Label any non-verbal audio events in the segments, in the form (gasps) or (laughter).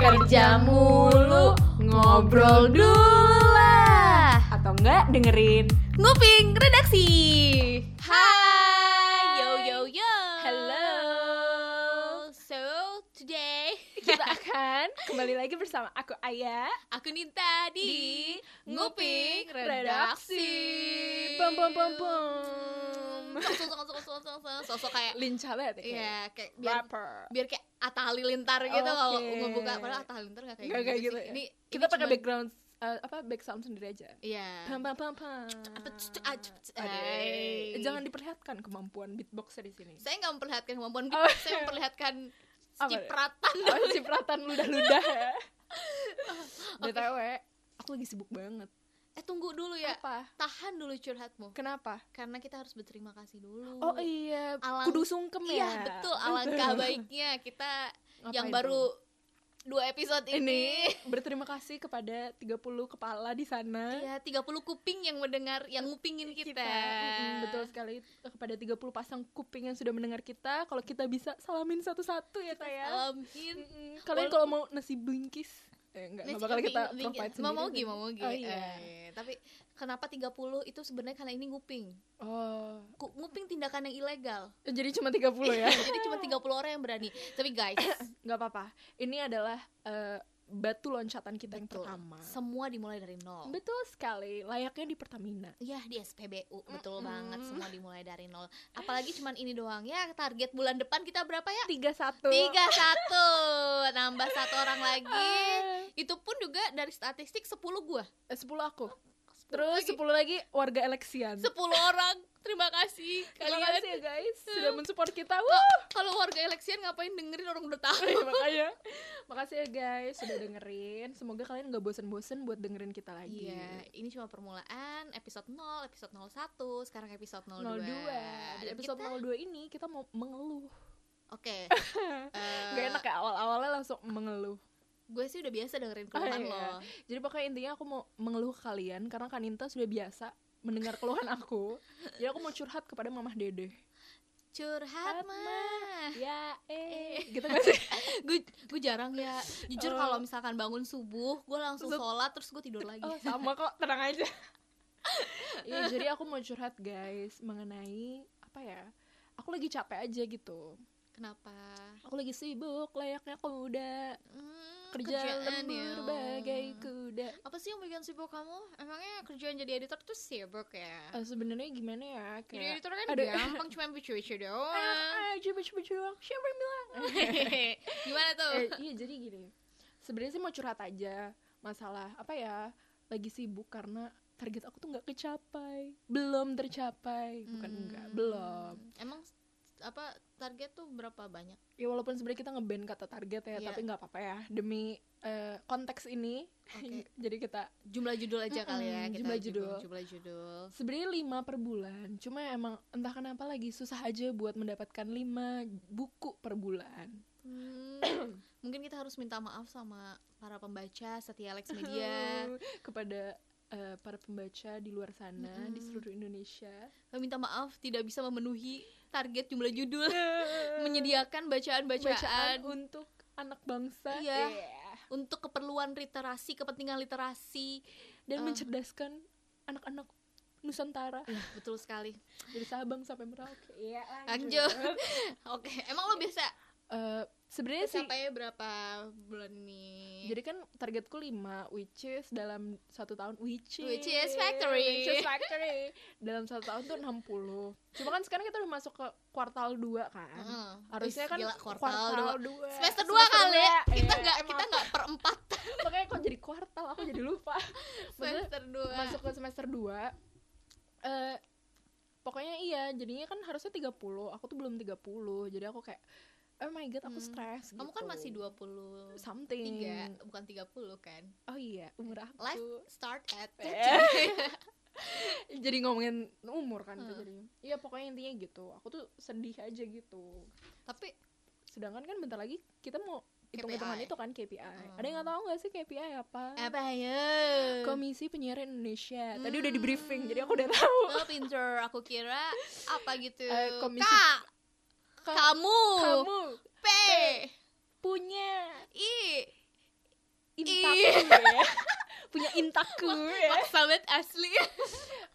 Kerja mulu, ngobrol dulu lah. Atau enggak dengerin Nguping redaksi. Hai, Akan kembali lagi bersama aku Aya aku Ninta di, Nguping redaksi. Pom pom pom pom Sosok sosok sosok sosok sosok kayak Lincah banget ya Iya, kayak biar Rapper biar kayak Atta Halilintar gitu kalau Oke. ngebuka padahal Atta Halilintar gak kayak Nggak kayak gitu, gitu ya. Ini Kita pakai background eh, apa back sound sendiri aja Iya. Pam pam pam pam Apa, c- ah. Jangan diperlihatkan kemampuan beatboxer di sini Saya nggak memperlihatkan kemampuan Oh. beatbox, saya memperlihatkan? Cipratan. Oh, cipratan ludah-ludah ya (laughs) BTW Aku lagi sibuk banget Eh tunggu dulu ya. Apa? Tahan dulu curhatmu. Kenapa? Karena kita harus berterima kasih dulu. Oh iya, Alang- kudu sungkem ya. Iya, betul. Alangkah baiknya kita yang Ngapain baru? Dua episode ini ini. berterima kasih kepada 30 kepala di sana. Iya, 30 kuping yang mendengar, yang ngupingin kita. Mm, betul sekali kepada 30 pasang kuping yang sudah mendengar kita. Kalau kita bisa salamin satu-satu ya kayak. Salamin. Kalian kalau mau nasi bingkis eh enggak, enggak bakal kita keping- provide mau mau sendiri. mau mau Oh iya. Eh, tapi kenapa 30 itu sebenarnya karena ini nguping. Oh. Nguping tindakan yang ilegal. Jadi cuma 30 ya. (laughs) Jadi cuma 30 orang yang berani. Tapi guys, (coughs) Enggak apa-apa. Ini adalah eh, batu loncatan kita yang betul. pertama. Semua dimulai dari nol. Betul sekali, layaknya di Pertamina. Iya di SPBU betul Mm-mm. banget semua dimulai dari nol. Apalagi cuman ini doang ya target bulan depan kita berapa ya? 31. Tiga satu nambah satu orang lagi. Ah. Itu pun juga dari statistik 10 gua. Eh, 10 aku. 10 Terus lagi. 10 lagi warga eleksian. 10 orang. Terima kasih Terima kalian. kasih ya guys (laughs) sudah mensupport kita. Wah. Kalau warga eleksian ngapain dengerin orang udah tahu? Iya, (laughs) makanya makasih ya guys sudah dengerin. Semoga kalian nggak bosen-bosen buat dengerin kita lagi. Iya, ini cuma permulaan episode 0, episode 01, sekarang episode 02. 02. Di episode kita- 02 ini kita mau mengeluh. Oke. (laughs) Eh, Gak enak ya awal-awalnya langsung mengeluh. Gue sih udah biasa dengerin Oh, keluhan iya. lo. Jadi pokoknya intinya aku mau mengeluh ke kalian karena Kaninta sudah biasa mendengar keluhan aku. Jadi aku mau curhat kepada Mamah Dede. Curhat mah. Ya, eh, gitu gak sih? (laughs) gue gue jarang ya jujur Oh. kalau misalkan bangun subuh gue langsung sholat terus gue tidur lagi Oh, sama kok, tenang aja. (laughs) Iya, jadi aku mau curhat guys mengenai apa ya? Aku lagi capek aja gitu. Kenapa Aku lagi sibuk layaknya kuda Hmm, kerja kerjaan lembur ya. bagai kuda. apa sih yang bikin sibuk kamu emangnya kerjaan jadi editor tuh sibuk ya Eh, Sebenarnya gimana ya? jadi Kayak editor kan ada- gampang (laughs) cuma lucu-lucu doang Ah, coba coba coba siapa yang bilang? (laughs) gimana tuh eh, iya jadi gini. Sebenarnya sih mau curhat aja masalah apa ya? Lagi sibuk karena target aku tuh nggak kecapai, belum tercapai, bukan Hmm, enggak, belum. emang apa target tuh berapa banyak? Ya walaupun sebenarnya kita ngeband kata target ya Iya. tapi nggak apa-apa ya. Demi eh, konteks ini Oke. (laughs) jadi kita jumlah judul aja kali ya kita jumlah judul. jumlah judul. Sebenarnya lima per bulan cuma emang entah kenapa lagi susah aja buat mendapatkan lima buku per bulan. Hmm, (coughs) mungkin kita harus minta maaf sama para pembaca setia Lex Media. (laughs) Kepada eh, para pembaca di luar sana di Mm-mm. seluruh Indonesia. Kami minta maaf tidak bisa memenuhi target jumlah judul. (laughs) (laughs) Menyediakan bacaan-bacaan. Bacaan untuk anak bangsa. Iya. Yeah. untuk keperluan literasi kepentingan literasi. Dan Eh. mencerdaskan anak-anak Nusantara. Iya, betul sekali. Dari Sabang sampai Merauke. Iya lanjut. (laughs) Oke emang lo biasa? Eh, sebenarnya sih capai berapa bulan ini jadi kan targetku 5 which is dalam satu tahun which is, Which is factory. which is factory dalam satu tahun tuh 60 cuma kan sekarang kita udah masuk ke kuartal 2 kan Heeh. harusnya kan gila, kuartal dua. dua. semester dua kali ya dua. kita Iya, nggak emang kita nggak per empat (laughs) makanya kok jadi kuartal aku jadi lupa (laughs) semester dua masuk ke semester 2 eh pokoknya iya jadinya kan harusnya 30 aku tuh belum 30 jadi aku kayak oh my god aku Hmm. stres kamu gitu. kan masih 20 something tiga bukan 30 kan? Oh iya umur aku. Life start at Eh. (laughs) jadi ngomongin umur kan Hmm. jadi. Iya pokoknya intinya gitu. Aku tuh sedih aja gitu. Tapi sedangkan kan bentar lagi kita mau hitung hitungan KPI. itu kan KPI Hmm. ada yang nggak tahu nggak sih KPI apa? Apa ya? Komisi Penyiaran Indonesia. Tadi udah di Hmm. briefing jadi aku udah tahu. Oh, pinter. Aku kira apa gitu? Eh, komisi- kak Kak, kamu. kamu. P. Punya. Ih intaku ya. (laughs) Punya intaku ya. maksa banget asli.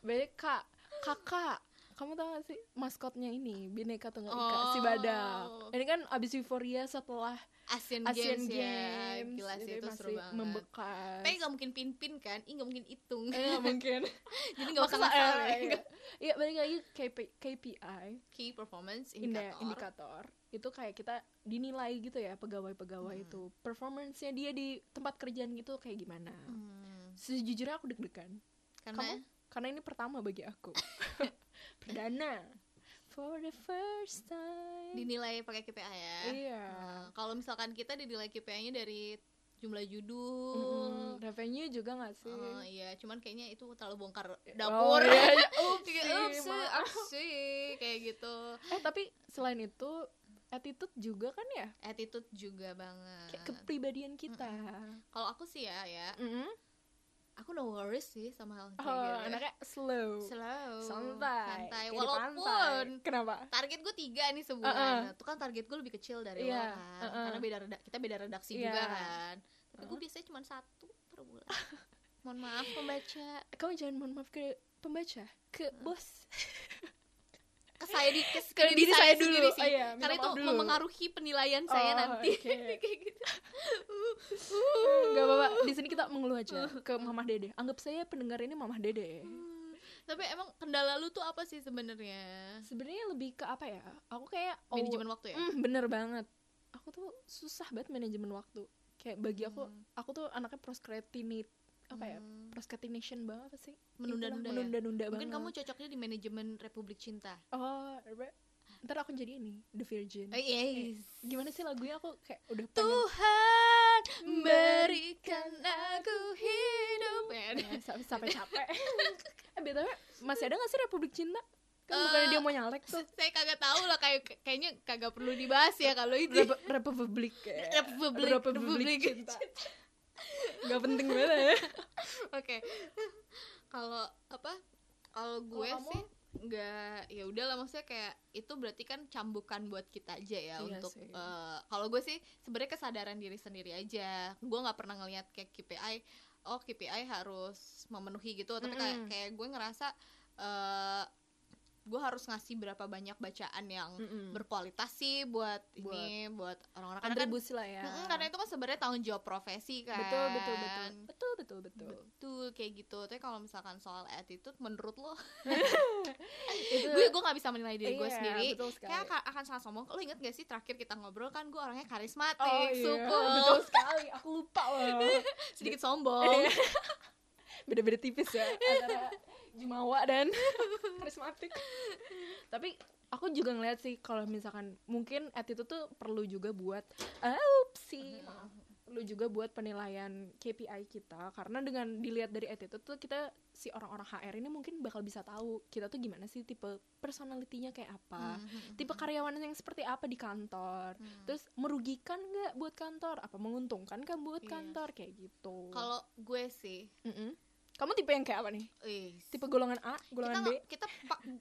Berarti kak. Kakak kamu tau gak sih maskotnya ini bineka tunggal ika si Oh. badak ini kan abis euforia setelah Asian, Asian Games, Games, ya gila sih itu seru banget. membekas. Tapi gak mungkin pin-pin kan? Ih gak mungkin hitung. Eh, nggak mungkin. (laughs) Jadi gak usah ya iya. Iya balik lagi KP, KPI key performance indikator indikator. Itu kayak kita dinilai gitu ya pegawai-pegawai Hmm. itu. Performance-nya dia di tempat kerjaan gitu kayak gimana. Hmm, sejujurnya aku deg-degan. Karena? Kamu? Karena ini pertama bagi aku (laughs) perdana for the first time dinilai pakai KPI ya iya Nah, kalau misalkan kita dinilai KPI-nya dari jumlah judul revenue juga gak sih Oh iya, cuman kayaknya itu terlalu bongkar Oh, dapur. iya, iya. (laughs) Kayak, Upsi, "Upsi, maaf." upsi," kayak gitu. eh tapi selain itu attitude juga kan ya Attitude juga banget. kayak kepribadian kita Kalau aku sih ya, ya, Mm-mm. Aku no worries sih sama hal kayak oh gitu. anaknya slow Slow, santai santai. kayak Walaupun kenapa target gue tiga nih sebulan, Uh-uh. Nah, itu kan target gue lebih kecil dari Iya, lo kan, uh-uh. karena beda reda- kita beda redaksi Iya. juga kan. Tapi gue Uh-uh. biasanya cuma satu per bulan. Mohon maaf pembaca. kamu jangan mohon maaf ke pembaca ke bos (laughs) ke saya di ke, ke diri, diri saya, saya dulu. sih Oh iya, karena itu dulu. memengaruhi penilaian saya Oh, nanti oke. (laughs) kayak gitu Gak apa-apa, di sini kita mengeluh aja ke Mamah Dede. Anggap saya pendengar ini Mamah Dede. Hmm, tapi emang kendala lu tuh apa sih sebenarnya Sebenarnya lebih ke apa ya? Aku kayak oh, manajemen waktu ya mm, bener banget. Aku tuh susah banget manajemen waktu. Kayak bagi aku, Hmm. aku tuh anaknya procrastinate apa ya? Hmm, Procrastination banget apa sih? menunda-nunda ya menunda-nunda mungkin kamu banget. cocoknya di manajemen Republik Cinta Oh, ntar aku jadi ini, The Virgin. oh, yes. Gimana sih lagunya aku kayak udah pengen Tuhan berikan aku hidup ya, sampai, sampai capek. eh btw masih ada gak sih Republik Cinta? Kan bukannya Eh, dia mau nyalek tuh. saya kagak tahu lah kayak kayaknya kagak perlu dibahas ya kalau itu Rep Republik ya. Republik Republik Republik Cinta. (laughs) Gak penting banget ya. Oke. Kalau apa? Kalau gue kamu? sih nggak ya udahlah maksudnya kayak itu berarti kan cambukan buat kita aja ya Iya untuk sih. eh, kalau gue sih sebenarnya kesadaran diri sendiri aja gue nggak pernah ngelihat kayak KPI oh KPI harus memenuhi gitu tapi kayak Mm-mm. kayak gue ngerasa eh gue harus ngasih berapa banyak bacaan yang Mm-mm. berkualitas sih buat, ini buat orang-orang kan Kontribusi lah ya. Mm-mm, karena itu kan sebenarnya tanggung jawab profesi kan betul betul betul betul betul betul. betul kayak gitu tapi kalau misalkan soal attitude menurut lo (laughs) gue gue nggak bisa menilai diri gue iya, sendiri Betul sekali. kayak akan, akan sangat sombong lo inget gak sih terakhir kita ngobrol kan gue orangnya karismatik Oh iya, suku (laughs) betul sekali. Aku lupa loh. (laughs) sedikit sombong Beda-beda tipis ya antara Jumawa dan (laughs) karismatik. Tapi aku juga ngeliat sih kalau misalkan mungkin attitude tuh perlu juga buat upsi maaf perlu juga buat penilaian KPI kita karena dengan dilihat dari attitude tuh kita si orang-orang HR ini mungkin bakal bisa tahu kita tuh gimana sih tipe personalitinya kayak apa Mhm. tipe karyawan yang seperti apa di kantor Hmm. terus merugikan nggak buat kantor apa menguntungkan kan buat Iya. kantor kayak gitu kalau gue sih Mm-mm. Kamu tipe yang kayak apa nih? Wih, tipe golongan A kita golongan B? nggak- kita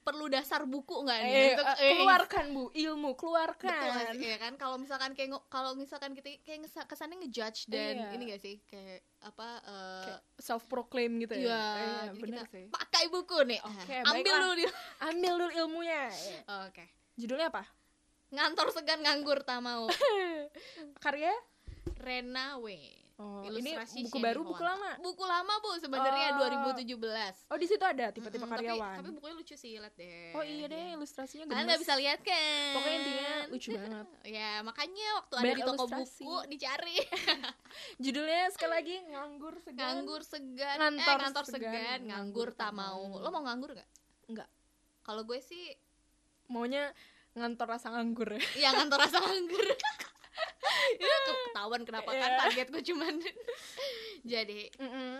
perlu dasar buku nggak nih? Eh, untuk eh, keluarkan bu. Ilmu betul keluarkan ya kan? Kalau misalkan kayak kalau misalkan kita kayak kesannya ngejudge dan Iya. ini gak sih? Kayak apa eh, self proclaim gitu ya? Iya, Eh, bener kita sih. pakai buku nih. Oke, ambil baiklah. dulu di ambil dulu ilmunya. Oke. Judulnya apa? Ngantor segan nganggur tak mau. (laughs) Karya? Rena W oh, ini buku baru buku lama? Buku lama bu sebenarnya Oh. 2017 oh di situ ada tipe-tipe Mm-mm, tapi- karyawan? tapi, bukunya lucu sih lihat deh. Oh iya deh ilustrasinya kalian gemes. nggak bisa lihat kan? Pokoknya intinya lucu (laughs) banget. Ya makanya waktu ada Banyak di toko ilustrasi. buku dicari. (laughs) Judulnya sekali lagi nganggur segan. Nganggur segan. Ngantor eh ngantor segan, segan, nganggur tak mau. Lo mau nganggur nggak? Nggak. kalau gue sih maunya ngantor rasa nganggur ya. Ya ngantor rasa nganggur (laughs) ya ketahuan kenapa kan Iya. target gue cuman. Jadi Mm-mm.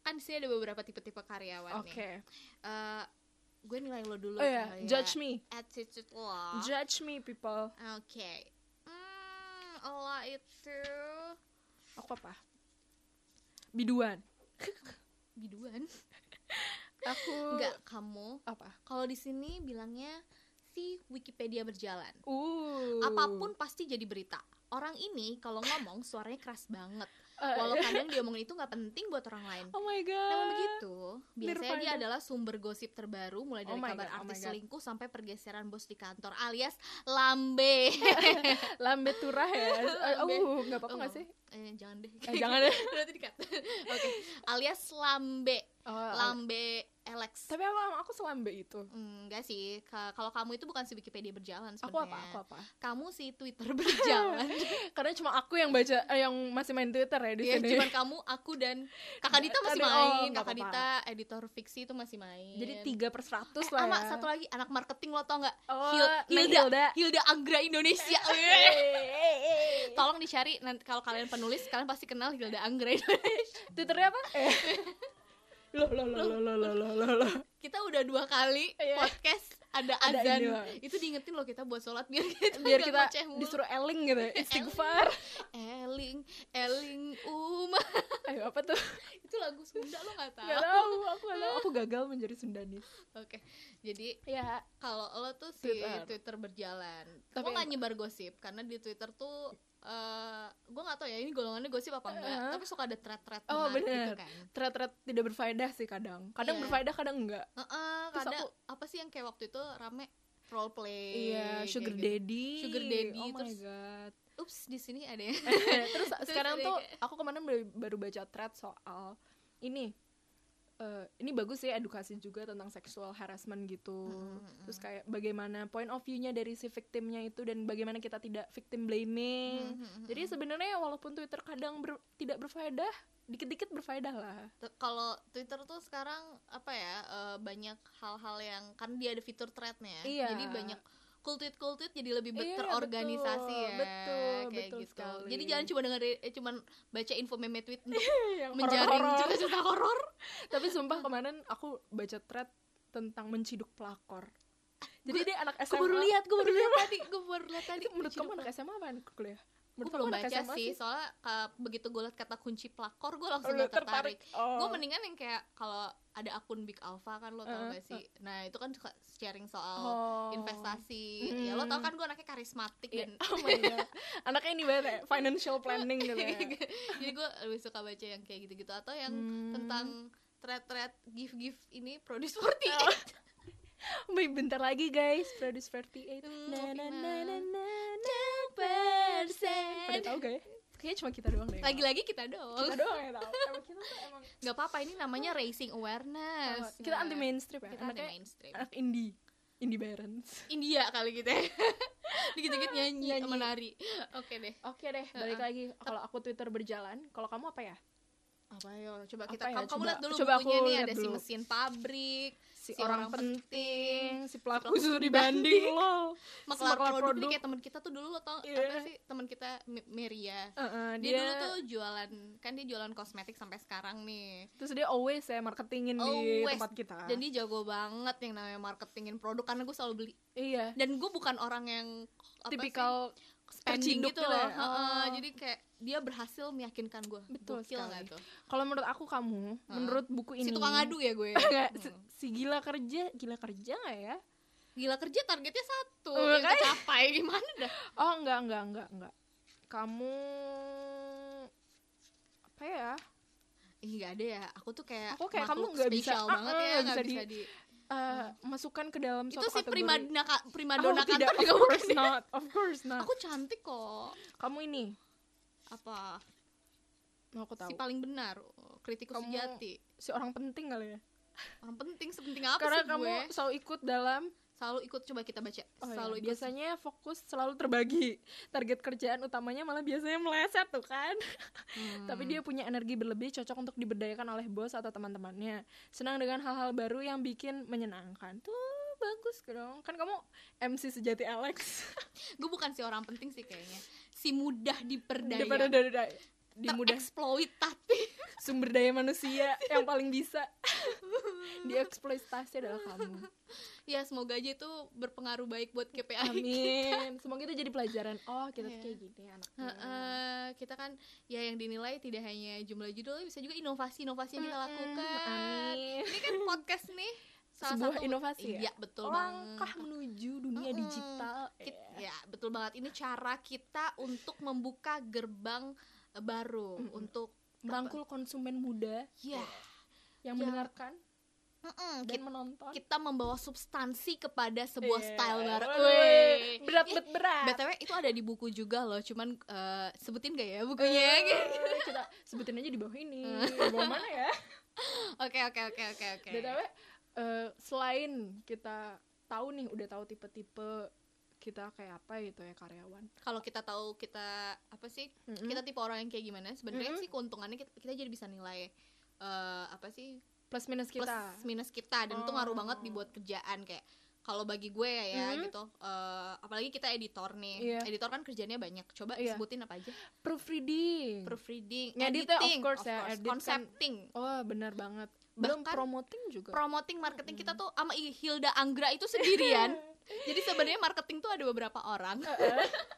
kan sih ada beberapa tipe-tipe karyawan oke. Nih Eh, gue nilai lo dulu oh kali ya. judge me. Attitude lo. Judge me people. Oke. Hmm, lo itu aku apa? Biduan. Biduan? Aku enggak kamu. Apa? Kalau di sini bilangnya si Wikipedia berjalan. Uh. Apa pun pasti jadi berita. Orang ini kalau ngomong suaranya keras banget. Eh, Walau kadang dia ngomongin itu nggak penting buat orang lain. Oh my god. Namun begitu, biasanya dia Nirvana. adalah sumber gosip terbaru mulai Oh dari my kabar God, oh artis God. selingkuh sampai pergeseran bos di kantor alias lambe. (laughs) Lambe turah ya. (laughs) Lambe. Uh, nggak apa-apa Oh, nggak sih? Eh, jangan deh. Eh, jangan deh. (laughs) Berarti dikat. Oke. Alias lambe. Oh, Lambe Alex. Tapi aku aku selambe itu. Enggak sih. Ka- Kalau kamu itu bukan si Wikipedia berjalan Aku sebenarnya. apa? Aku apa? Kamu si Twitter (laughs) berjalan. (laughs) Karena cuma aku yang baca eh, yang masih main Twitter ya di Iya, sini. cuman kamu, aku dan Kakak Dita masih oh, main. nggak Kakak apa-apa. Dita editor fiksi itu masih main. Jadi tiga per seratus Eh, lah sama ya. satu lagi anak marketing lo tau nggak? Oh, Hil- Hilda, Hilda. Hilda Anggra Indonesia. (laughs) Tolong dicari nanti kalau kalian penulis kalian pasti kenal Hilda Anggra Indonesia. Twitternya apa? Eh. Loh, loh, loh, loh, loh, loh, loh, loh. Kita udah dua kali Iya. podcast ada Ada azan. lah. itu diingetin loh kita buat sholat biar kita Biar kita disuruh eling gitu ya. (laughs) Istighfar. Eling, Eling Um. Ayo apa tuh? itu lagu Sunda lo nggak tahu? Gak tahu, aku gak tahu. Aku gagal menjadi Sundanis. Oke, jadi Ya, kalau lo tuh si Twitter. Twitter, berjalan, Tapi lo nggak nyebar gosip karena di Twitter tuh eh gue nggak tahu ya ini golongannya gosip apa enggak, Uh-huh. tapi suka ada thread-thread Oh, gitu bener. kan. thread-thread tidak berfaedah sih kadang. Kadang Iya. berfaedah, kadang enggak. Heeh, Terus kadang aku- apa sih yang kayak waktu itu rame role play Iya, kayak sugar gitu. daddy. Sugar daddy, Oh my terus- god. Ups, di sini ada ya. (laughs) terus sekarang tuh kayak- aku kemarin baru baca thread soal ini eh, ini bagus sih edukasi juga tentang sexual harassment gitu. Mm, terus kayak bagaimana point of view-nya dari si victimnya itu dan bagaimana kita tidak victim blaming. Mm, jadi sebenarnya walaupun Twitter kadang ber- tidak berfaedah dikit-dikit berfaedah lah. Kalau Twitter tuh sekarang apa ya eh, banyak hal-hal yang kan dia ada fitur threadnya Iya. jadi banyak kultit-kultit jadi lebih Iya, terorganisasi betul, ya betul, kayak betul gitu. sekali. jadi jangan cuma denger eh, cuman baca info meme tweet untuk (laughs) yang menjaring cerita-cerita horor. Tapi sumpah kemarin aku baca thread tentang menciduk pelakor. Jadi dia anak gue SMA baru lihat gue baru lihat tadi gue baru lihat tadi menurut kamu anak SMA apa anak kuliah gue belum baca SMA sih soalnya ka- begitu gue liat kata kunci pelakor gue langsung Lu gak tertarik, Oh. gue mendingan yang kayak kalau ada akun Big Alpha kan lo tau Uh, gak sih nah itu kan suka sharing soal Oh. investasi ya lo tau Hmm. kan gue anaknya karismatik Iya. dan (laughs) Oh my god. Anaknya ini banget ya, financial planning gitu ya. (laughs) jadi gue lebih suka baca yang kayak gitu-gitu atau yang Hmm. tentang thread-thread gift-gift ini produce 48 Oh. (laughs) (laughs) Bentar lagi guys, Produce 48. Hmm, Na na na na na persen. Pada tahu gak ya? Kayaknya cuma kita doang deh. lagi-lagi kita dong kita doang ya tahu. (laughs) Emang kita tuh emang nggak apa-apa ini namanya raising awareness kita anti mainstream ya. kita anti mainstream anak indie. Indie Barons. India kali gitu ya (laughs) dikit-dikit nyanyi, Nyanyi. sama nari oke deh Oke deh, balik lagi. Kalau aku Twitter berjalan, kalau kamu apa ya? apa yo coba Apa kita ya? kamu, kamu Coba- lihat dulu coba bukunya nih ada si dulu. mesin pabrik Si, Si orang, orang penting, si pelaku studi dibanding banding. loh. maklar produk, produk. kayak teman kita tuh dulu lo tau Iya. apa sih teman kita Me- Meria Heeh, dia, dulu tuh jualan kan dia jualan kosmetik sampai sekarang nih terus dia always ya marketingin di Always. tempat kita. dan dia jago banget yang namanya marketingin produk karena gue selalu beli iya, dan gue bukan orang yang apa tipikal sih, spending gitu gitu loh ya. Heeh, Oh. jadi kayak dia berhasil meyakinkan gue Betul Gokil sekali. tuh kalau menurut aku kamu, menurut buku ini si tukang adu ya gue (laughs) Enggak, Hmm. si- si gila kerja, gila kerja nggak ya? gila kerja targetnya satu Oh, yang makanya. kecapai gimana dah Oh enggak enggak enggak enggak. Kamu apa ya? Ih nggak ada ya aku tuh kayak Aku kayak kamu nggak bisa- banget ah, ya nggak bisa bisa, di- di, Eh, masukkan ke dalam itu suatu si kategori. primadona ka- Oh, primadona tidak, kantor of juga course bukan. not, of course not. aku cantik kok Kamu ini, apa mau aku tahu. si paling benar Oh, kritikus Kamu- sejati Si orang penting kali ya. orang penting sepenting apa Karena sih kamu gue selalu ikut dalam selalu ikut coba kita baca Oh iya, selalu ikut biasanya fokus selalu terbagi. Target kerjaan utamanya malah biasanya meleset tuh kan. Hmm. (laughs) Tapi dia punya energi berlebih cocok untuk diberdayakan oleh bos atau teman-temannya. Senang dengan hal-hal baru yang bikin menyenangkan. Tuh bagus dong. Kan kamu MC sejati Alex. (laughs) gue bukan si orang penting sih kayaknya si mudah diperdaya Daripada dari dari di mudah tereksploitatif (laughs) sumber daya manusia yang paling bisa dieksploitasi adalah kamu. Ya semoga aja itu berpengaruh baik buat KPI Amin. Semoga itu jadi pelajaran. Oh, kita tuh Iya. kayak gini anaknya. Heeh, kita kan ya yang dinilai tidak hanya jumlah judul bisa juga inovasi-inovasi yang kita Mm-mm, lakukan amin. ini kan podcast nih salah Sebuah satu inovasi ya? iya betul banget Langkah menuju dunia betul banget ini cara kita untuk membuka gerbang eh, baru Mm-mm. untuk merangkul konsumen muda ya yang Ya. mendengarkan mm-mm, dan kita, menonton. kita membawa substansi kepada sebuah Iya. style baru. Berat berat berat. Btw itu ada di buku juga loh cuman eh, sebutin gak ya bukunya? Eh, kita sebutin aja di bawah ini. Di bawah mana ya? Oke oke oke oke oke. Btw eh, selain kita tahu nih udah tahu tipe-tipe kita kayak apa gitu ya karyawan. Kalau kita tahu kita apa sih Mm-mm. kita tipe orang yang kayak gimana sebenarnya Mm-mm. sih keuntungannya kita, kita jadi bisa nilai eh, apa sih plus minus plus kita minus kita dan itu ngaruh Oh. banget dibuat kerjaan kayak kalau bagi gue ya, ya Mhm. gitu eh, apalagi kita editor nih Iya. editor kan kerjanya banyak coba Iya. sebutin apa aja proofreading proofreading Ngeditnya of editing course ya, edit kan- concepting oh benar banget belum Bahkan promoting juga promoting marketing kita tuh sama Hilda Anggra itu sendirian (laughs) jadi sebenarnya marketing tuh ada beberapa orang (laughs)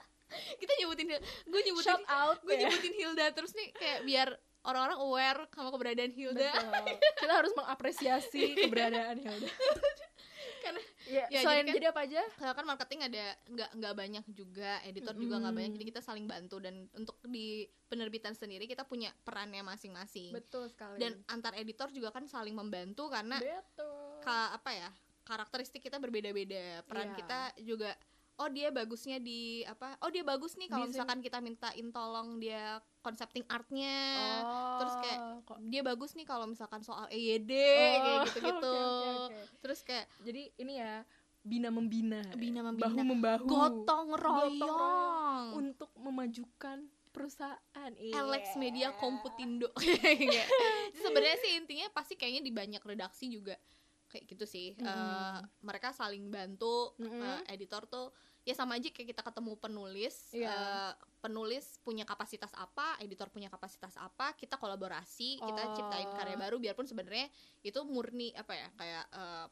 kita nyebutin gue nyebutin shout out gue ya. nyebutin Hilda terus nih kayak biar orang-orang aware sama keberadaan Hilda. Betul. (laughs) kita harus mengapresiasi keberadaan Hilda. (laughs) Karena ya, Ya, selain jadi kan- jadi apa aja? Kalau kan marketing ada nggak nggak banyak juga editor juga nggak Mm. banyak jadi kita saling bantu dan untuk di penerbitan sendiri kita punya perannya masing-masing. Betul sekali. Dan antar editor juga kan saling membantu karena betul. ka, apa ya karakteristik kita berbeda-beda. Peran Iya. kita juga oh dia bagusnya di apa oh dia bagus nih kalau misalkan kita mintain tolong dia konsepting artnya oh terus kayak kok dia bagus nih kalau misalkan soal EYD kayak Oh, gitu-gitu (laughs) oke, oke, oke. terus kayak jadi ini ya bina membina Bina membina. bahu membahu gotong royong, Gotong royong. untuk memajukan perusahaan Iya. Alex Media Komputindo (laughs) Kayak. Jadi sebenarnya sih intinya pasti kayaknya di banyak redaksi juga kayak gitu sih Mm-mm. Eh, mereka saling bantu Mm-mm. Eh, editor tuh ya sama aja kayak kita ketemu penulis Iya. Eh, penulis punya kapasitas apa editor punya kapasitas apa kita kolaborasi kita Oh. ciptain karya baru biarpun sebenarnya itu murni apa ya kayak eh,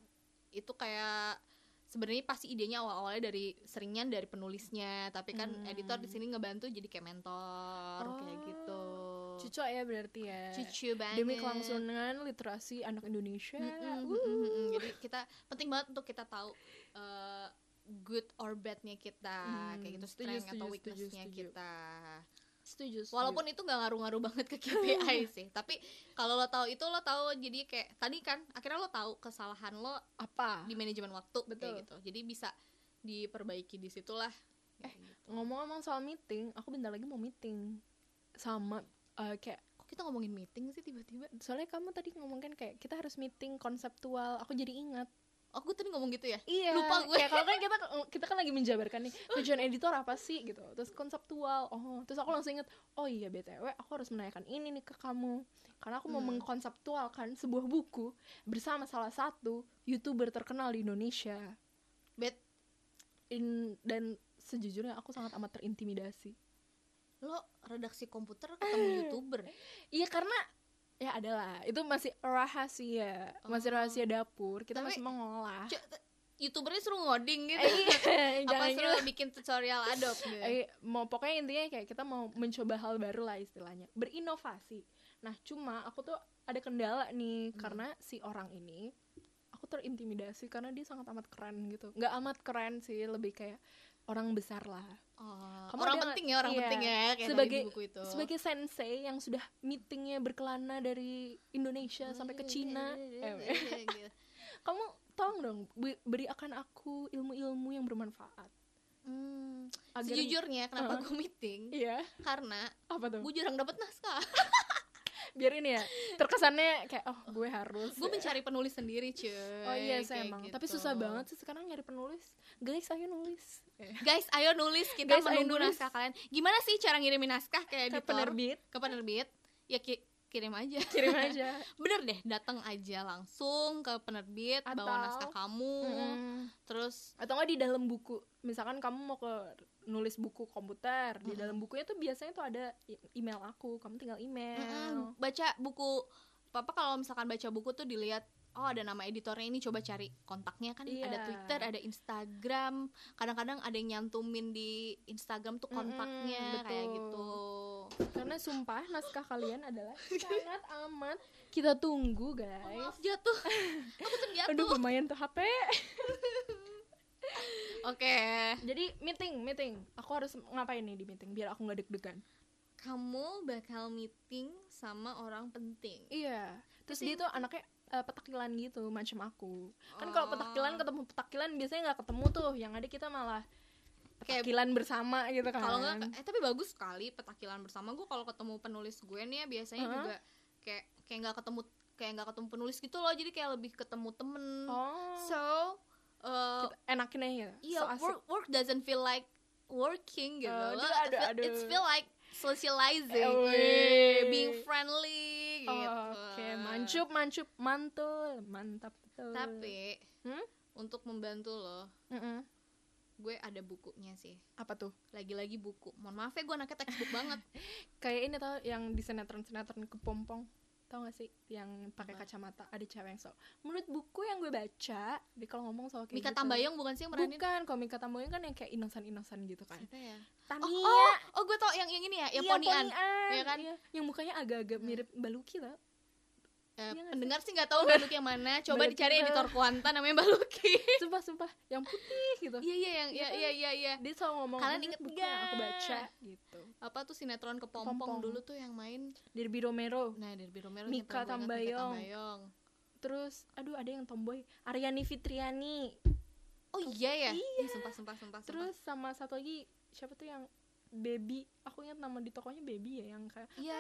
itu kayak sebenarnya pasti idenya awal-awalnya dari seringan dari penulisnya tapi kan Hmm. editor di sini ngebantu jadi kayak mentor kayak Oh. gitu cucu ya berarti ya cucu banget demi kelangsungan literasi anak Indonesia Mm-mm, Wuh. mm-mm, mm-mm. jadi kita penting banget untuk kita tahu eh, good or badnya kita Hmm, kayak gitu setuju, strength setuju, atau weaknessnya kita. Setuju, setuju. walaupun itu nggak ngaruh-ngaruh banget ke KPI (laughs) sih tapi kalau lo tahu itu lo tahu jadi kayak tadi kan akhirnya lo tahu kesalahan lo apa? di manajemen waktu Betul. kayak gitu. Jadi bisa diperbaiki di situlah Eh, gitu. ngomong-ngomong soal meeting aku bentar lagi mau meeting sama eh, kayak kok kita ngomongin meeting sih tiba-tiba? Soalnya kamu tadi ngomong kan kayak kita harus meeting konseptual aku jadi ingat oh gue tadi ngomong gitu ya? Iya Lupa gue. kayak kalau kan kita (laughs) kita kan lagi menjabarkan nih tujuan editor apa sih gitu. Terus konseptual oh terus aku langsung ingat oh iya btw aku harus menanyakan ini nih ke kamu. Karena aku mau Hmm. mengkonseptualkan sebuah buku bersama salah satu youtuber terkenal di Indonesia. Bet. In, dan sejujurnya aku sangat amat terintimidasi. Lo redaksi komputer ketemu (laughs) youtuber? Iya karena ya adalah. Itu masih rahasia. Masih Oh. rahasia dapur. Kita Tapi- masih mengolah. youtubernya suruh ngoding gitu. Eh, apa (laughs) jangan suruh bikin tutorial Adobe gitu? Eh, mau pokoknya intinya kayak kita mau mencoba hal baru lah istilahnya. Berinovasi. Nah cuma aku tuh ada kendala nih. Hmm. karena si orang ini aku terintimidasi karena dia sangat amat keren gitu. Nggak amat keren sih. Lebih kayak orang besar lah. Oh, Kamu orang penting ya orang iya. penting ya kayak Sebagai- buku itu. sebagai sensei yang sudah meetingnya berkelana dari Indonesia sampai ke Cina. eh, (laughs) Gitu. kamu tolong dong be- beri akan aku ilmu-ilmu yang bermanfaat. Hmm, agar sejujurnya kenapa Uh-uh. gue meeting? Iya. Karena apa tuh? gue jarang dapet naskah (laughs) biar ini ya terkesannya kayak oh gue harus gue mencari penulis sendiri cuy. Oh iya sih kayak emang. Gitu. tapi susah banget sih sekarang nyari penulis. Guys ayo nulis. Guys ayo nulis. Kita Guys, menunggu nulis. naskah kalian. Gimana sih cara ngirimin naskah ke ke editor penerbit. Ke penerbit. Ya ki- kirim aja. Kirim aja. (laughs) Bener deh datang aja langsung ke penerbit bawa Atau- naskah kamu. Mm-mm. terus atau nggak di dalam buku. Misalkan kamu mau ke nulis buku komputer di dalam bukunya tuh biasanya tuh ada email aku. Kamu tinggal email. Mm-mm, baca buku. Papa kalau misalkan baca buku tuh dilihat oh ada nama editornya ini coba cari kontaknya. Kan Iya. ada Twitter ada Instagram. Kadang-kadang ada yang nyantumin di Instagram tuh kontaknya kayak betul. gitu karena sumpah naskah kalian adalah sangat amat kita tunggu Oh, guys maaf jatuh aku terjatuh aduh lumayan tuh HP Oke, Jadi meeting, meeting. Aku harus ngapain nih di meeting biar aku nggak deg-degan. kamu bakal meeting sama orang penting. Iya. Terus Meeting. dia tuh anaknya eh, petakilan gitu, macam aku. Kan kalau Oh. petakilan ketemu petakilan biasanya nggak ketemu tuh. Yang ada kita malah Kayak- petakilan bersama gitu kan. Kalau nggak, eh tapi bagus sekali petakilan bersama gue kalau ketemu penulis gue nih ya biasanya Heeh. juga kayak kayak nggak ketemu kayak nggak ketemu penulis gitu loh jadi kayak lebih ketemu temen. Oh. So, uh, Kita enakin aja ya. iya so work work doesn't feel like working gitu. Aduh, Lo- aduh, feel- aduh. It's feel like socializing, Eh, eh, being friendly gitu. Oke, mancup, mancup, mantul, mantap betul. Tapi Hmm? untuk membantu lo, Mm-mm. Gue ada bukunya sih. apa tuh? Lagi-lagi buku. Mohon maaf ya gue anaknya textbook banget. (laughs) Kayak ini tau yang di sinetron-sinetron kepompong tau gak sih yang pakai kacamata ada cewek yang so menurut buku yang gue baca dia kalau ngomong soal kayak Mika gitu, Tambayong bukan sih yang meranin? bukan kalau Mika Tambayong kan yang kayak inosan-inosan gitu kan Siapa ya? Tania Oh, oh gue tau yang yang ini ya, yang iya, ponian. ponian, Iya kan? iya. yang mukanya agak-agak Hmm. mirip Baluki tau Eh, pendengar sih nggak tahu Baluki yang mana. Coba Baluki dicari editor Kuanta namanya Baluki. (laughs) sumpah sumpah yang putih gitu Iya iya yang iya Iya kan? iya iya iya. dia selalu ngomong Kalian "Menurut inget buku nggak?" yang aku baca gitu Apa tuh sinetron kepompong Kepompong. dulu tuh yang main Derby Romero Nah dari Romero Mika Tambayong. Tambayong. terus aduh ada yang tomboy Aryani Fitriani Oh iya ya. Iya. Sumpah sumpah sumpah. terus sama satu lagi siapa tuh yang baby aku ingat nama di tokonya baby ya yang kayak iya.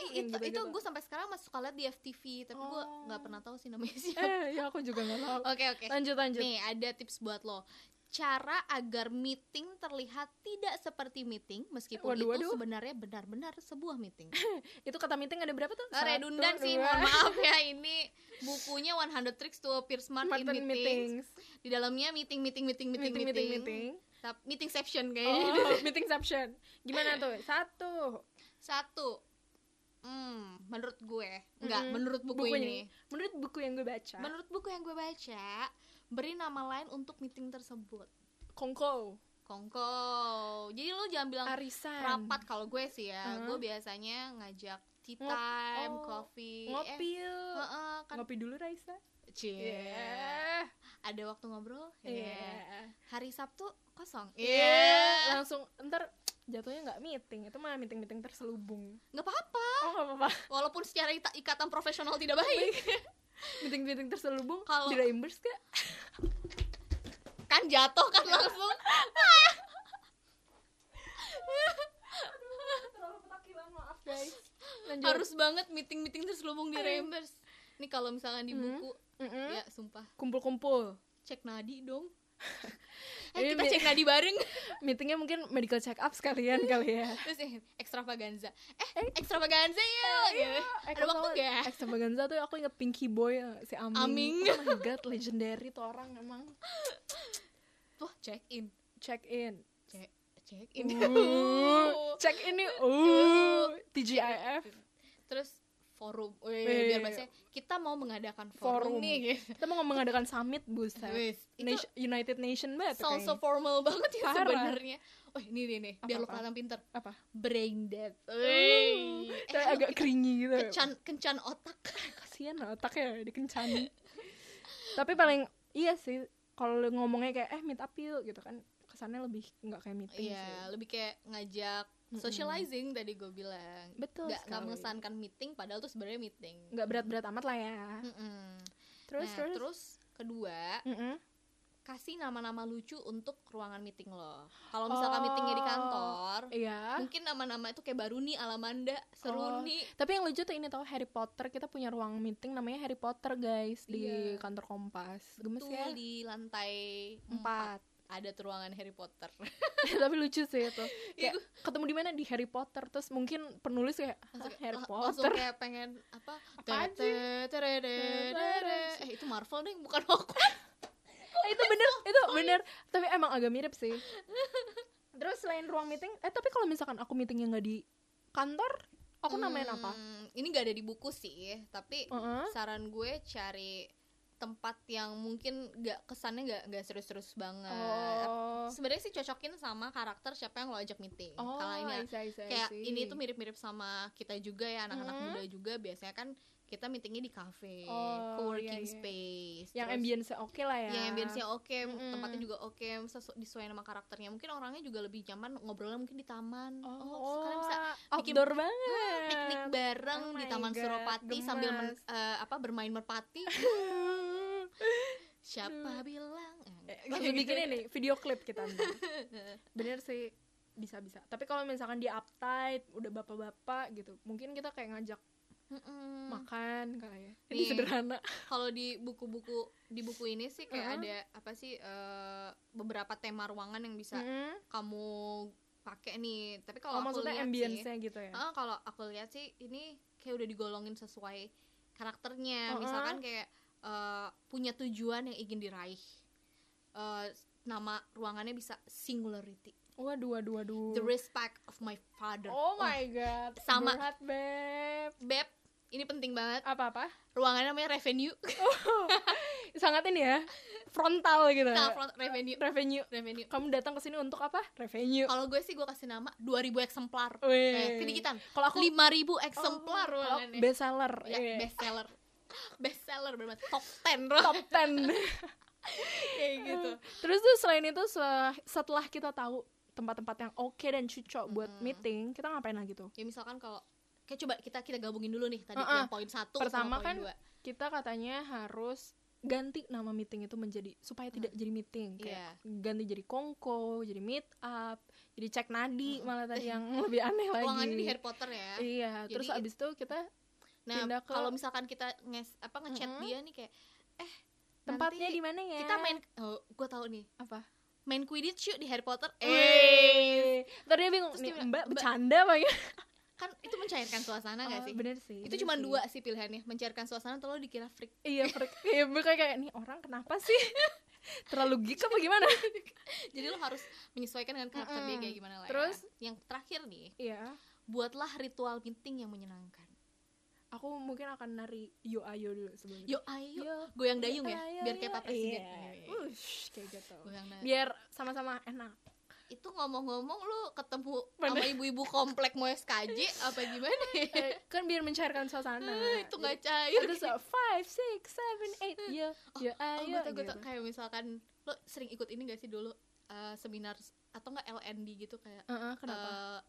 Yang itu itu gue sampai sekarang masih suka lihat di FTV tapi gue Oh. nggak pernah tahu sih namanya siapa. eh ya aku juga nggak tahu Oke oke. lanjut lanjut Nih ada tips buat lo. Cara agar meeting terlihat tidak seperti meeting meskipun Waduh, itu waduh. sebenarnya benar-benar sebuah meeting. (laughs) itu kata meeting ada berapa tuh redundan Satu, sih, dua. mohon maaf ya (laughs) ini bukunya 100 Tricks to Appear Smart in Martin Meetings. meetings Di dalamnya meeting meeting meeting meeting meeting meeting meeting Tap- Meetingception kayaknya. oh (laughs) meetingception gimana tuh satu Satu. Hmm, menurut gue, enggak, Mm-mm. menurut buku Bukunya. ini. menurut buku yang gue baca Menurut buku yang gue baca, beri nama lain untuk meeting tersebut. kongko Kongko. Jadi lo jangan bilang arisan rapat kalau gue sih ya. Heeh. Gue biasanya ngajak tea Ngop- time, oh, coffee. ngopi Eh, yuk. heeh, kan ngopi dulu Raisa Cie. Iya. Ada waktu ngobrol? Iya. Iya. Hari Sabtu kosong. Iya. Langsung ntar jatuhnya nggak meeting, itu malah meeting-meeting terselubung. Nggak apa-apa. Oh nggak apa-apa. Walaupun secara ikatan profesional tidak baik, (laughs) Meeting-meeting terselubung Kalau- di reimburse gak? kan jatuh kan langsung. Terlalu petakilan maaf guys. Lanjut. Harus banget meeting-meeting terselubung di reimburse. Ini kalau misalkan di Hmm. buku, Mm-mm. ya sumpah, kumpul-kumpul. cek nadi dong. (laughs) eh Ini kita cek nadi bareng. (laughs) Meetingnya mungkin medical check up sekalian kali ya. (laughs) Terus eh, extravaganza. Eh, extravaganza yuk. Gitu. Ada waktu gak? Extravaganza tuh aku inget Pinky Boy si Aming. Aming. Oh my god, legendary tuh orang emang. Tuh, check in. Check in. Cek check in. Uh, check in nih. Uh, TGIF. Terus forum. Wih. Wih, biar bahasanya kita mau mengadakan forum, Forum. nih gitu. Kita mau mengadakan summit buset. Nation- United Nation banget tuh sounds so kayaknya. formal banget ya sebenarnya. Oh, ini nih nih, biar lo kelihatan pinter. apa? Brain dead. Uh, Wih. Kayak ayo agak kita cringy gitu. kencan kencan otak. (laughs) Kasian otaknya dikencani. Tapi paling iya sih kalau ngomongnya kayak eh meet up yuk gitu kan kesannya lebih nggak kayak meeting Iya, sih. lebih kayak ngajak Socializing tadi gue bilang. Betul Nggak nggak mengesankan meeting padahal tuh sebenarnya meeting. Nggak berat-berat amat lah ya. Mm-mm. Terus Nah, terus. terus kedua, Mm-mm. kasih nama-nama lucu untuk ruangan meeting lo. Kalau misalkan meetingnya di Oh. kantor, Iya. mungkin nama-nama itu kayak baru nih Alamanda, seru Oh. nih. Tapi yang lucu tuh ini tau Harry Potter kita punya ruang meeting namanya Harry Potter guys di Iya. kantor Kompas. Gemes Betul ya. di lantai Empat. Ada ruangan Harry Potter. (laughs) Tapi lucu sih itu. Iya, Kayak ketemu di mana di Harry Potter terus mungkin penulis kayak "Hah, langsung, Harry la- langsung Potter. kayak pengen apa? Eh itu Marvel deh, bukan Hogwarts. (laughs) Eh, itu bener, (laughs) itu bener. Tapi emang agak mirip sih. Terus selain ruang meeting, eh tapi kalau misalkan aku meetingnya nggak di kantor, aku namain apa? Hmm, Ini gak ada di buku sih, tapi saran gue cari tempat yang mungkin gak kesannya gak nggak serius-serius banget. Oh. Sebenarnya sih cocokin sama karakter siapa yang lo ajak meeting. Oh, Kalau ini I see, I see, I kayak see. ini tuh mirip-mirip sama kita juga ya anak-anak Mhm. muda juga biasanya kan kita meetingnya di cafe Oh, co-working iya, iya. space yang ambience oke lah ya. Yang ambience-nya oke Mm-mm. tempatnya juga oke sesu- disesuaikan sama karakternya. Mungkin orangnya juga lebih nyaman ngobrolnya mungkin di taman. Oh, kalian bisa bikin- outdoor banget piknik bareng Oh di taman God, Suropati sambil men- eh, apa bermain merpati. (laughs) Siapa bilang? Eh, langsung bikin ini (laughs) video klip kita (laughs) bener sih bisa bisa tapi kalau misalkan dia uptight udah bapak-bapak gitu mungkin kita kayak ngajak Mm-mm. makan kali ya. Ini Nih. sederhana. Kalau di buku-buku di buku ini sih kayak Uh-uh. ada apa sih eh, beberapa tema ruangan yang bisa Mm-mm. kamu pakai nih. Tapi oh kalau aku maksudnya lihat sih gitu ya? ah, kalau aku lihat sih ini kayak udah digolongin sesuai karakternya. Uh-uh. misalkan kayak eh, punya tujuan yang ingin diraih. Eh, nama ruangannya bisa singularity. Waduh waduh waduh. The respect of my father. Oh Wah, my god. Sama- berat beb. Beb ini penting banget. Apa apa ruangannya namanya revenue. (laughs) Sangat ini ya frontal gitu. Nah front revenue. Revenue. Revenue. Kamu datang ke sini untuk apa? Revenue. Kalau gue sih gue kasih nama 2000 eksemplar. Wih. eh, kedikitan kalau aku 5000 eksemplar Oh, kalau best seller ya, iya. best seller (gasps) best seller bener top 10 ruangan top 10 (laughs) kayak gitu. (laughs) Terus tuh selain itu se- setelah kita tahu tempat-tempat yang oke dan cocok buat Mm-mm. meeting kita ngapain lagi tuh? Ya misalkan kalau kayak coba kita kita gabungin dulu nih tadi Uh-uh. yang poin satu Pertama sama kan dua. kita katanya harus ganti nama meeting itu menjadi supaya tidak jadi meeting. Kayak Iya. ganti jadi kongko jadi meet up jadi cek nadi malah tadi yang (laughs) lebih aneh lagi. Ruangannya di Harry Potter ya. Iya Jadi terus abis itu kita nah ke- kalau misalkan kita nges apa ngechat Mm-mm. dia nih kayak eh tempatnya di mana ya? kita main oh gue tahu nih. Apa? Main Quidditch yuk di Harry Potter. Eh tadi dia bingung Terus nih dia bilang, mbak "Mbak, bercanda ya kan itu mencairkan suasana gak Oh, sih? bener sih itu cuma dua sih pilihannya mencairkan suasana atau lo dikira freak? Iya freak. (laughs) Iya bukan kayak nih orang kenapa sih? (laughs) Terlalu geek apa gimana? (laughs) Jadi lo harus menyesuaikan dengan karakter dia Mm-mm. kayak gimana lah ya. Terus? yang terakhir nih iya. buatlah ritual meeting yang menyenangkan. Aku mungkin akan nari yo ayo dulu sebelum itu. yuk ayo? Yo, goyang dayung ya? Ayo, biar yo. kayak pak presiden iya. Ush, kayak gitu. Goyang biar sama-sama enak itu ngomong-ngomong lu ketemu sama ibu-ibu komplek mau SKJ apa gimana ya? (laughs) Eh, kan biar mencairkan suasana itu nggak cair itu so five six seven eight yo yo oh, ayo gue tau, gue gitu. tau. kayak misalkan lo sering ikut ini gak sih dulu eh, seminar atau enggak LND gitu kayak Heeh, kenapa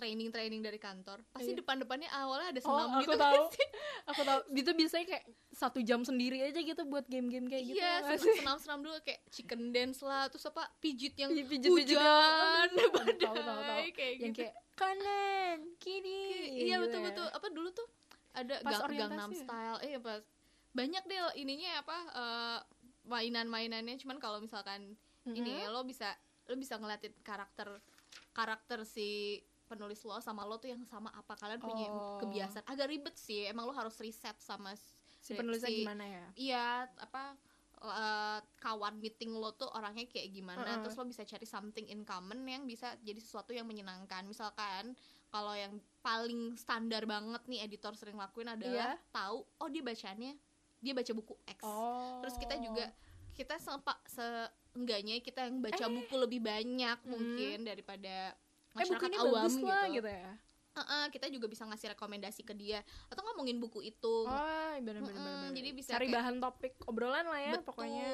eh, training-training dari kantor pasti Iya. depan-depannya awalnya ada Oh, senam aku gitu tahu. kan sih? aku tahu itu biasanya kayak satu jam sendiri aja gitu buat game-game kayak gitu iya senam- senam-senam dulu kayak chicken dance lah terus apa pijit yang Iya, pijit-pijit hujan yang- badai tahu, tahu, tahu. kayak yang gitu kayak kanan kiri iya gitu betul ya. betul apa dulu tuh ada Pas gang, Gangnam ya? Style eh pas banyak deh ininya apa eh, mainan-mainannya cuman kalau misalkan ini Mhm. ya, lo bisa lo bisa ngeliatin karakter karakter si penulis lo sama lo tuh yang sama apa kalian punya Oh. kebiasaan agak ribet sih emang lo harus riset sama si penulisnya si- gimana ya iya apa eh, kawan meeting lo tuh orangnya kayak gimana Heeh. terus lo bisa cari something in common yang bisa jadi sesuatu yang menyenangkan misalkan kalau yang paling standar banget nih editor sering lakuin adalah Iya. tahu oh dia bacanya dia baca buku X oh terus kita juga kita sempat seenggaknya kita yang baca Eh. buku lebih banyak Hmm. mungkin daripada eh buku masyarakat ini awam bagus gitu, lah gitu ya Heeh, kita juga bisa ngasih rekomendasi ke dia atau ngomongin buku itu oh benar benar Mm-mm, benar jadi bisa cari kayak- bahan topik obrolan lah ya Betul. pokoknya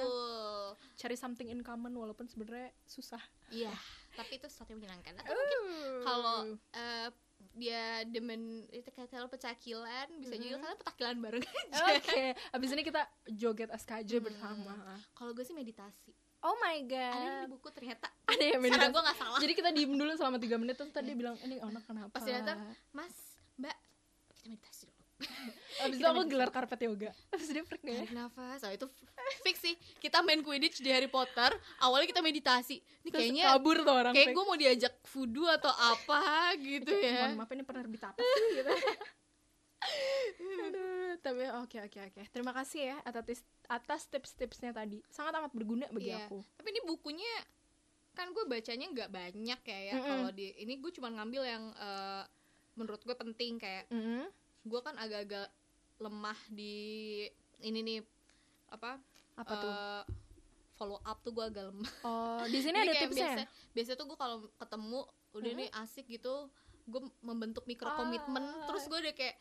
cari something in common walaupun sebenarnya susah Iya, tapi itu sesuatu yang menyenangkan. Atau mungkin kalau Uh. eh, dia demen itu kayak kalau pecakilan, bisa juga Mhm. kalian petakilan bareng aja. Oke, abis ini kita joget SKJ Hmm. bersama. Kalau gue sih meditasi. Oh my Ada di god. buku ternyata. (laughs) Ada yang Cara meditasi. gue nggak salah. Jadi kita diem dulu selama 3 menit terus tadi dia bilang ini anak kenapa? Pas dia datang, Mas, Mbak, kita meditasi dulu. (laughs) Abis itu aku gelar karpet yoga. Abis dia freak ya. Tarik nafas. Oh, itu fix sih. Kita main Quidditch di Harry Potter. Awalnya kita meditasi. Ini Terus kayaknya kabur tuh orang kayak gue mau diajak voodoo atau apa gitu ya. Mohon maaf ini penerbit apa sih gitu. (laughs) Aduh, tapi oke oke oke. Terima kasih ya atas atas tips-tipsnya tadi. Sangat amat berguna bagi Iya. aku. Tapi ini bukunya kan gue bacanya nggak banyak ya ya. Mm-mm. Kalau di ini gue cuma ngambil yang eh, menurut gue penting kayak Mm-hmm. gue kan agak-agak lemah di ini nih apa Apa tuh? eh, follow up tuh gue agak lemah. Oh, di sini (laughs) ada tipsnya. Biasa, biasa tuh gue kalau ketemu udah Mhm. nih asik gitu, gue membentuk mikro komitmen, Ah. terus gue udah kayak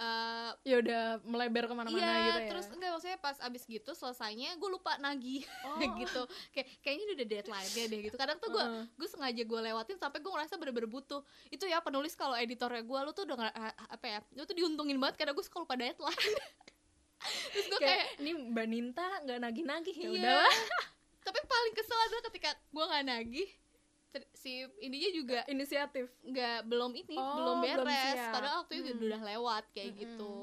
eh, ya udah melebar ke mana-mana iya gitu ya? terus enggak maksudnya pas abis gitu selesainya gue lupa nagih. (laughs) Oh. gitu. Kayak kayaknya udah deadline deh gitu. Kadang tuh gue Heeh. gue sengaja gue lewatin sampai gue ngerasa bener-bener butuh. Itu ya penulis kalau editornya gue lu tuh udah ah, apa ya lu tuh diuntungin banget karena gue suka lupa deadline. (laughs) Terus gue kayak kayak ini mbak Ninta nggak nagih-nagih. Ya Iya. udahlah. (laughs) Tapi paling kesel adalah ketika gue nggak nagih si ininya juga inisiatif nggak belum ini Oh, belum belum beres siap. padahal waktu itu Hmm. udah lewat kayak Mm-mm. gitu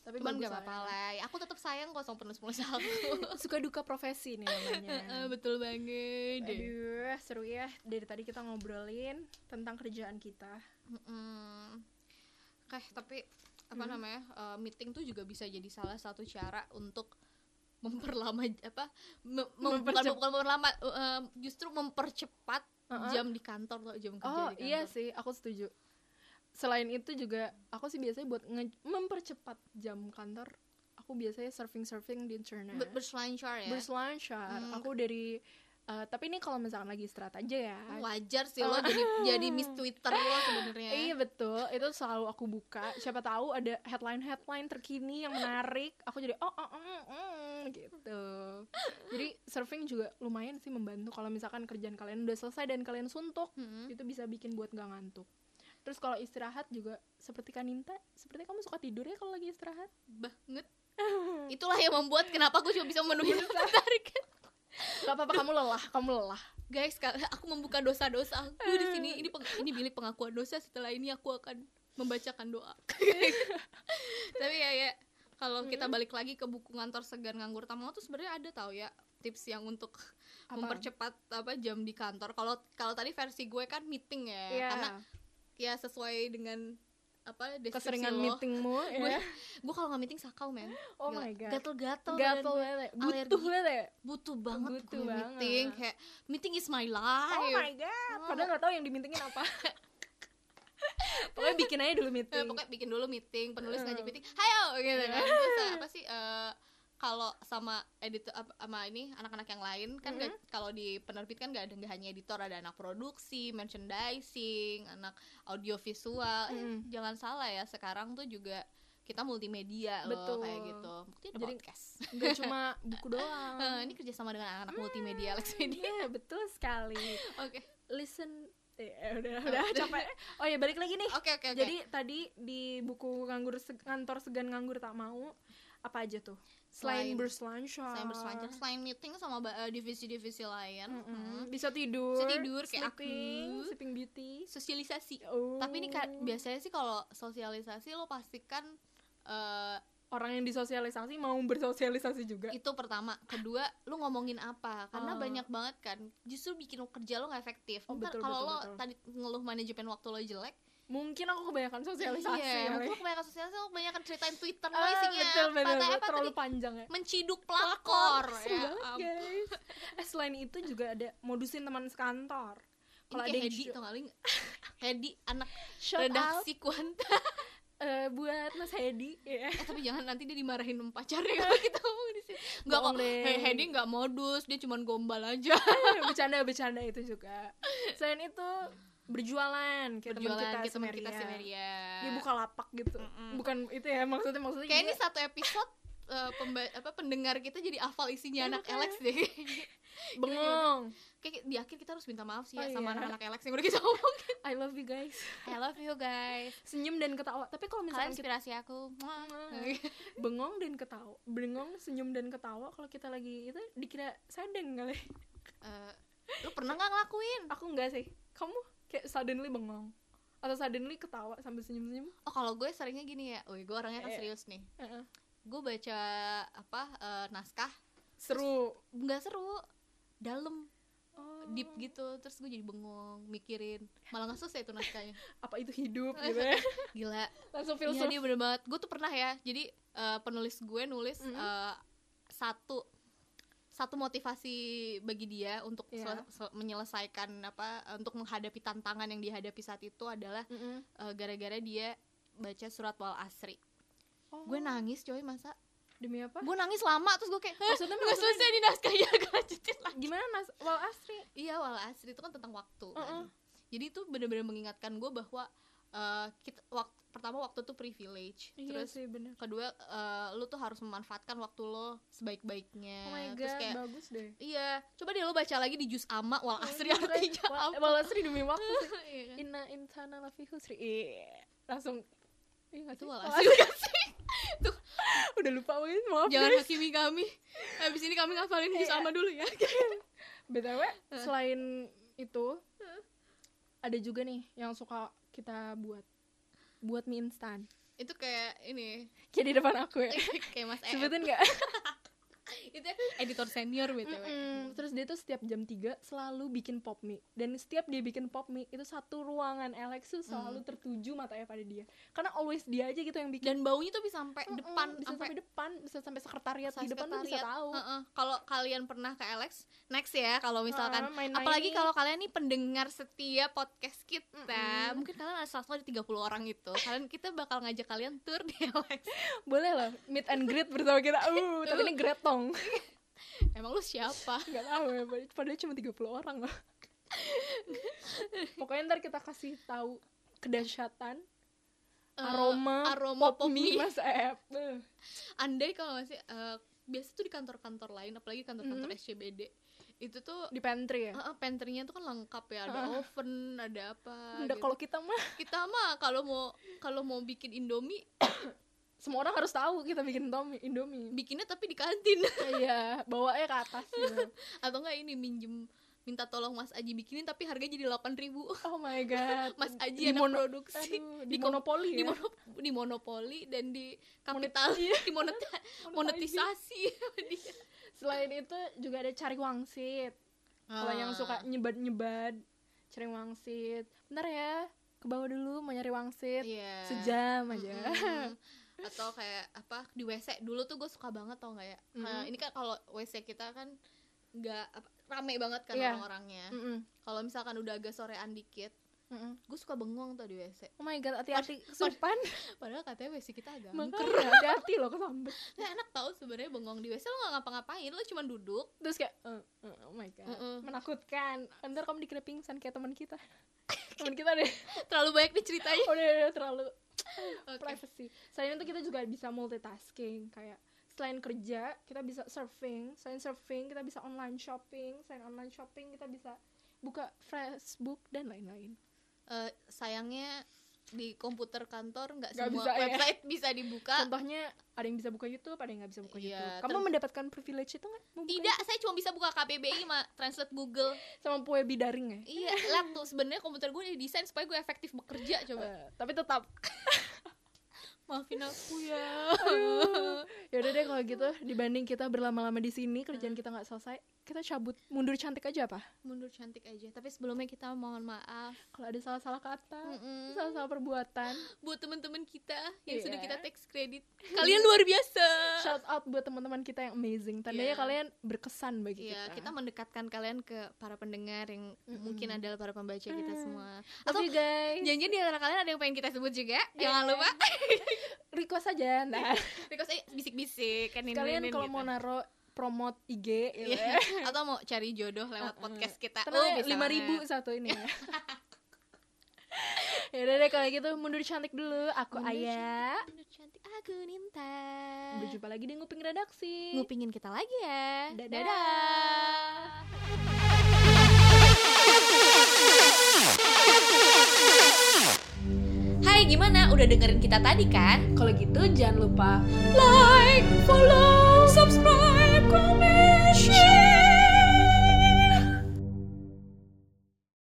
tapi cuman gak apa-apa lah aku tetap sayang kok sama penulis-penulis aku (laughs) suka duka profesi nih namanya (laughs) Eh, betul banget Aduh, seru ya. Dari tadi kita ngobrolin tentang kerjaan kita. Mm-mm. Oke, tapi apa Hmm. namanya eh, meeting tuh juga bisa jadi salah satu cara untuk memperlama apa me- mem- bukan memperlama eh, justru mempercepat Uh-uh. jam di kantor atau jam kerja Oh di kantor. iya sih, aku setuju. Selain itu juga aku sih biasanya buat nge- mempercepat jam kantor. Aku biasanya surfing surfing di internet. Ber- berselancar ya Berselancar. Hmm. Aku dari eh, tapi ini kalau misalkan lagi istirahat aja ya. wajar sih lo jadi jadi miss Twitter lo sebenarnya (laughs) Iya betul, itu selalu aku buka. Siapa tahu ada headline-headline terkini yang menarik, aku jadi oh, oh, oh, oh, oh, gitu. Jadi surfing juga lumayan sih membantu kalau misalkan kerjaan kalian udah selesai dan kalian suntuk, Mm-mm. itu bisa bikin buat gak ngantuk. Terus kalau istirahat juga seperti Kaninta, seperti kamu suka tidur ya kalau lagi istirahat? banget itulah yang membuat kenapa aku cuma bisa (laughs) memenuhi (laughs) target Gak apa-apa kamu lelah, kamu lelah. guys aku membuka dosa-dosa aku di sini ini peng- ini bilik pengakuan dosa setelah ini aku akan membacakan doa (laughs) tapi ya ya kalau kita balik lagi ke buku ngantor segan nganggur tamu tuh sebenarnya ada tau ya tips yang untuk Apa? mempercepat apa jam di kantor kalau kalau tadi versi gue kan meeting ya Iya. karena ya sesuai dengan apa deskripsi keseringan lo. meetingmu (laughs) gue ya. gue kalau nggak meeting sakau men Oh Gila. my god. gatel-gatel Gatel badan gue. banget. Alergi. Butuh banget ya. butuh banget Butuh banget. meeting kayak meeting is my life Oh my god. Padahal nggak tahu yang dimintingin apa. (laughs) Pokoknya bikin aja dulu Eh, meeting. pokoknya bikin dulu meeting penulis Heeh. ngajak meeting hayo gitu kan terus eh, apa sih eh, kalau sama editor sama ini anak-anak yang lain kan nggak- kalau di penerbit kan nggak ada nggak hanya editor ada anak produksi merchandising anak audiovisual eh, Mm. jangan salah ya sekarang tuh juga kita multimedia loh Betul. kayak gitu bukti ada Jadi- podcast Nggak cuma (laughs) buku doang. Eh, ini kerjasama dengan anak-anak multimedia Alex Media Iya betul sekali. (laughs) oke Listen. Eh, udah udah (laughs) capek. Oh ya balik lagi nih. oke oke oke Jadi tadi di buku nganggur Se- kantor segan nganggur tak mau apa aja tuh? Selain, Selain- berselancar. selain berselancar selain meeting sama eh, divisi-divisi lain Mm-mm. hmm, Bisa tidur. Bisa tidur kayak sleeping, aku. sleeping beauty. sosialisasi Oh. tapi ini kan biasanya sih kalau sosialisasi lo pastikan eh, orang yang disosialisasi mau bersosialisasi juga. itu pertama kedua lu ngomongin apa karena Oh. banyak banget kan justru bikin lo kerja lo nggak efektif Oh, kalau lo betul. tadi ngeluh manajemen waktu lo jelek Mungkin aku kebanyakan sosialisasi. iya kali. mungkin lo kebanyakan sosialisasi lo kebanyakan ceritain twitter lo Ah, isinya betul, betul, betul. apa terlalu tadi panjang ya. menciduk pelakor Seru ya banget, guys. Eh, selain itu juga ada modusin teman sekantor. Kalau ada Hedi tau gak lu (laughs) Hedi anak shout out redaksi kuanta (laughs) eh, buat Mas Hedi. ya. eh tapi jangan nanti dia dimarahin sama pacarnya kalau kita ngomong di sini nggak kok Bohong deh. He- Hedi nggak modus dia cuma gombal aja (laughs) bercanda bercanda itu juga. Selain itu berjualan kayak teman berjualan kita ke teman kita. Semeria Dia buka lapak gitu. Mm-mm. Bukan itu ya maksudnya maksudnya kayak ini satu episode eh, pemba- apa pendengar kita jadi hafal isinya Iya, anak. Alex deh (laughs) bengong. kayak di akhir kita harus minta maaf sih Oh, ya sama iya. anak-anak Alex yang udah kita omongin (laughs) I love you guys. I love you guys Senyum dan ketawa. Tapi kalau kita inspirasi aku bengong dan ketawa, bengong, senyum dan ketawa kalau kita lagi itu dikira sadeng kali. Eh, lu pernah nggak ngelakuin Aku enggak sih. Kamu kayak suddenly bengong. Atau suddenly ketawa sambil senyum-senyum? oh kalau gue seringnya gini ya. Wih, gue orangnya kan Eh. serius nih. Gue baca apa eh, naskah. Seru. nggak seru. Dalam. Oh, deep gitu. Terus gue jadi bengong mikirin. Malah nggak selesai tuh naskahnya. (laughs) Apa itu hidup (laughs) gitu ya? gila. Langsung Iya filsuf. dia bener banget. Gue tuh pernah ya. Jadi eh, penulis gue nulis Mhm. eh, satu satu motivasi bagi dia untuk Iya. sel- sel- menyelesaikan apa untuk menghadapi tantangan yang dihadapi saat itu adalah eh, gara-gara dia baca surat wal asri Oh, gue nangis coy masa demi apa? gue nangis lama terus gue kayak "Hah, Maksudnya nggak selesai di naskahnya (laughs) gue lanjutin lagi Gimana Nas? Wal Asri. iya wal asri itu kan tentang waktu kan. Uh-uh. jadi itu bener-bener mengingatkan gue bahwa eh, kita waktu pertama waktu tuh privilege terus sih bener. kedua eh, lu tuh harus memanfaatkan waktu lo sebaik-baiknya. Oh my god terus kayak bagus deh. iya coba deh lo baca lagi di juz ama wal asri Iya, artinya Wal- apa? Wal asri demi waktu sih. (laughs) Iya kan? Inna insana lafi husri. Iya. Langsung. Iya itu wal asri. sih (laughs) Udah lupa wes maaf jangan guys. hakimi kami. Habis ini kami ngafalin juz Iya. ama dulu ya. (laughs) BTW selain itu Ada juga nih yang suka kita buat Buat mie instan. Itu kayak ini. Kayak di depan aku ya? (laughs) Kayak mas (laughs) Sebutin gak? (laughs) itu editor senior btw Mm-mm. Terus dia tuh setiap jam 3 selalu bikin pop mie Dan setiap dia bikin pop mie Itu satu ruangan. Alex tuh selalu tertuju matanya pada dia. Karena always dia aja gitu yang bikin. Dan baunya tuh bisa sampai Mm-mm, depan bisa sampai depan bisa sampai sekretariat di depan tuh bisa tahu. Heeh. kalau kalian pernah ke Alex next ya kalau misalkan. Ah, main-main apalagi kalau kalian nih pendengar setia podcast kita. Mm-mm. mungkin kalian ada salah satu di 30 orang itu kalian kita bakal ngajak kalian tour di Alex. (laughs) Boleh lah meet and greet bersama kita. Uh tapi ini gretong (laughs) emang lu siapa nggak tahu ya padahal- cuma 30 orang loh (laughs) pokoknya ntar kita kasih tahu kedahsyatan Eh, aroma, aroma pop mie mie. mas Ep Eh, andai kalau nggak sih eh, biasa tuh di kantor-kantor lain apalagi kantor-kantor Mm-hmm. SCBD itu tuh di pantry ya uh, pantry-nya tuh kan lengkap ya ada Ah. oven ada apa Udah gitu. kalau kita mah kita mah kalau mau kalau mau bikin indomie (coughs) semua orang harus tahu kita bikin Indomie, Indomie. bikinnya tapi di kantin. (laughs) Iya bawanya ke atas gitu. (laughs) atau enggak ini minjem minta tolong Mas Aji bikinin tapi harganya jadi delapan ribu. Oh my god. (laughs) Mas Di Aji anak mono- produksi. Aduh, di, Di monopoli di, ya? mono, di monopoli dan di kapital. iya. di moneta- monetisasi selain itu juga ada cari wangsit. Kalau yang suka nyebad nyebad cari wangsit. Bentar ya ke bawah dulu mau nyari wangsit. Iya. sejam aja. Mm-mm. Atau kayak apa di WC dulu tuh gue suka banget tau nggak ya? Kayak ini kan kalau WC kita kan nggak rame banget kan Iya. orang-orangnya. Mm-mm. kalau misalkan udah agak sorean dikit Mm-mm. gue suka bengong tuh di WC oh my god hati-hati. Kesurupan (laughs) padahal katanya WC kita agak makanya hati-hati loh kesambet. (laughs) Nah, enak tau sebenarnya bengong di WC lo nggak ngapa-ngapain lo cuma duduk. Terus kayak eh, eh, oh my god. Mm-mm. menakutkan. Ntar kamu dikira pingsan kayak teman kita. (laughs) Teman kita deh. Terlalu banyak nih ceritanya udah, udah terlalu Oke. privacy. Selain itu kita juga bisa multitasking kayak selain kerja kita bisa surfing. Selain surfing kita bisa online shopping. Selain online shopping kita bisa buka Facebook dan lain-lain. Eh, sayangnya di komputer kantor nggak semua bisa, ya. website bisa dibuka. Contohnya ada yang bisa buka YouTube ada yang nggak bisa buka Iya, YouTube. Kamu ter- mendapatkan privilege itu nggak? Tidak saya cuma bisa buka KBBI ma translate Google. YouTube? sama Puebi daring ya? Iya lihat tuh sebenarnya komputer gue didesain supaya gue efektif bekerja coba. Eh, tapi tetap (laughs) maafin aku ya ya udah deh kalau gitu dibanding kita berlama-lama di sini kerjaan kita nggak selesai kita cabut mundur cantik aja apa mundur cantik aja tapi sebelumnya kita mohon maaf kalau ada salah-salah kata Mm-mm. salah-salah perbuatan buat teman-teman kita yang Iya. sudah kita tax credit kalian luar biasa shout out buat teman-teman kita yang amazing tandanya Iya. kalian berkesan bagi Iya, kita kita mendekatkan kalian ke para pendengar yang mungkin adalah para pembaca kita semua. Atau you guys janjian di antara kalian ada yang pengen kita sebut juga. Jangan Iya. lupa. (laughs) request aja nah (laughs) Because eh, bisik-bisik kan ini kalian ini, kalau gitu. mau naro promote IG gitu Iya. ya (laughs) atau mau cari jodoh lewat podcast kita. Tenang bisa lima ribu satu ini ya (laughs) ya udah deh kalau gitu mundur cantik dulu aku Mundur Ayah cantik, mundur cantik aku Ninta. berjumpa lagi di nguping redaksi Ngupingin kita lagi ya. Dadah. Dadah. Hai, gimana? Udah dengerin kita tadi kan? kalau gitu jangan lupa like, follow, subscribe, comment, share.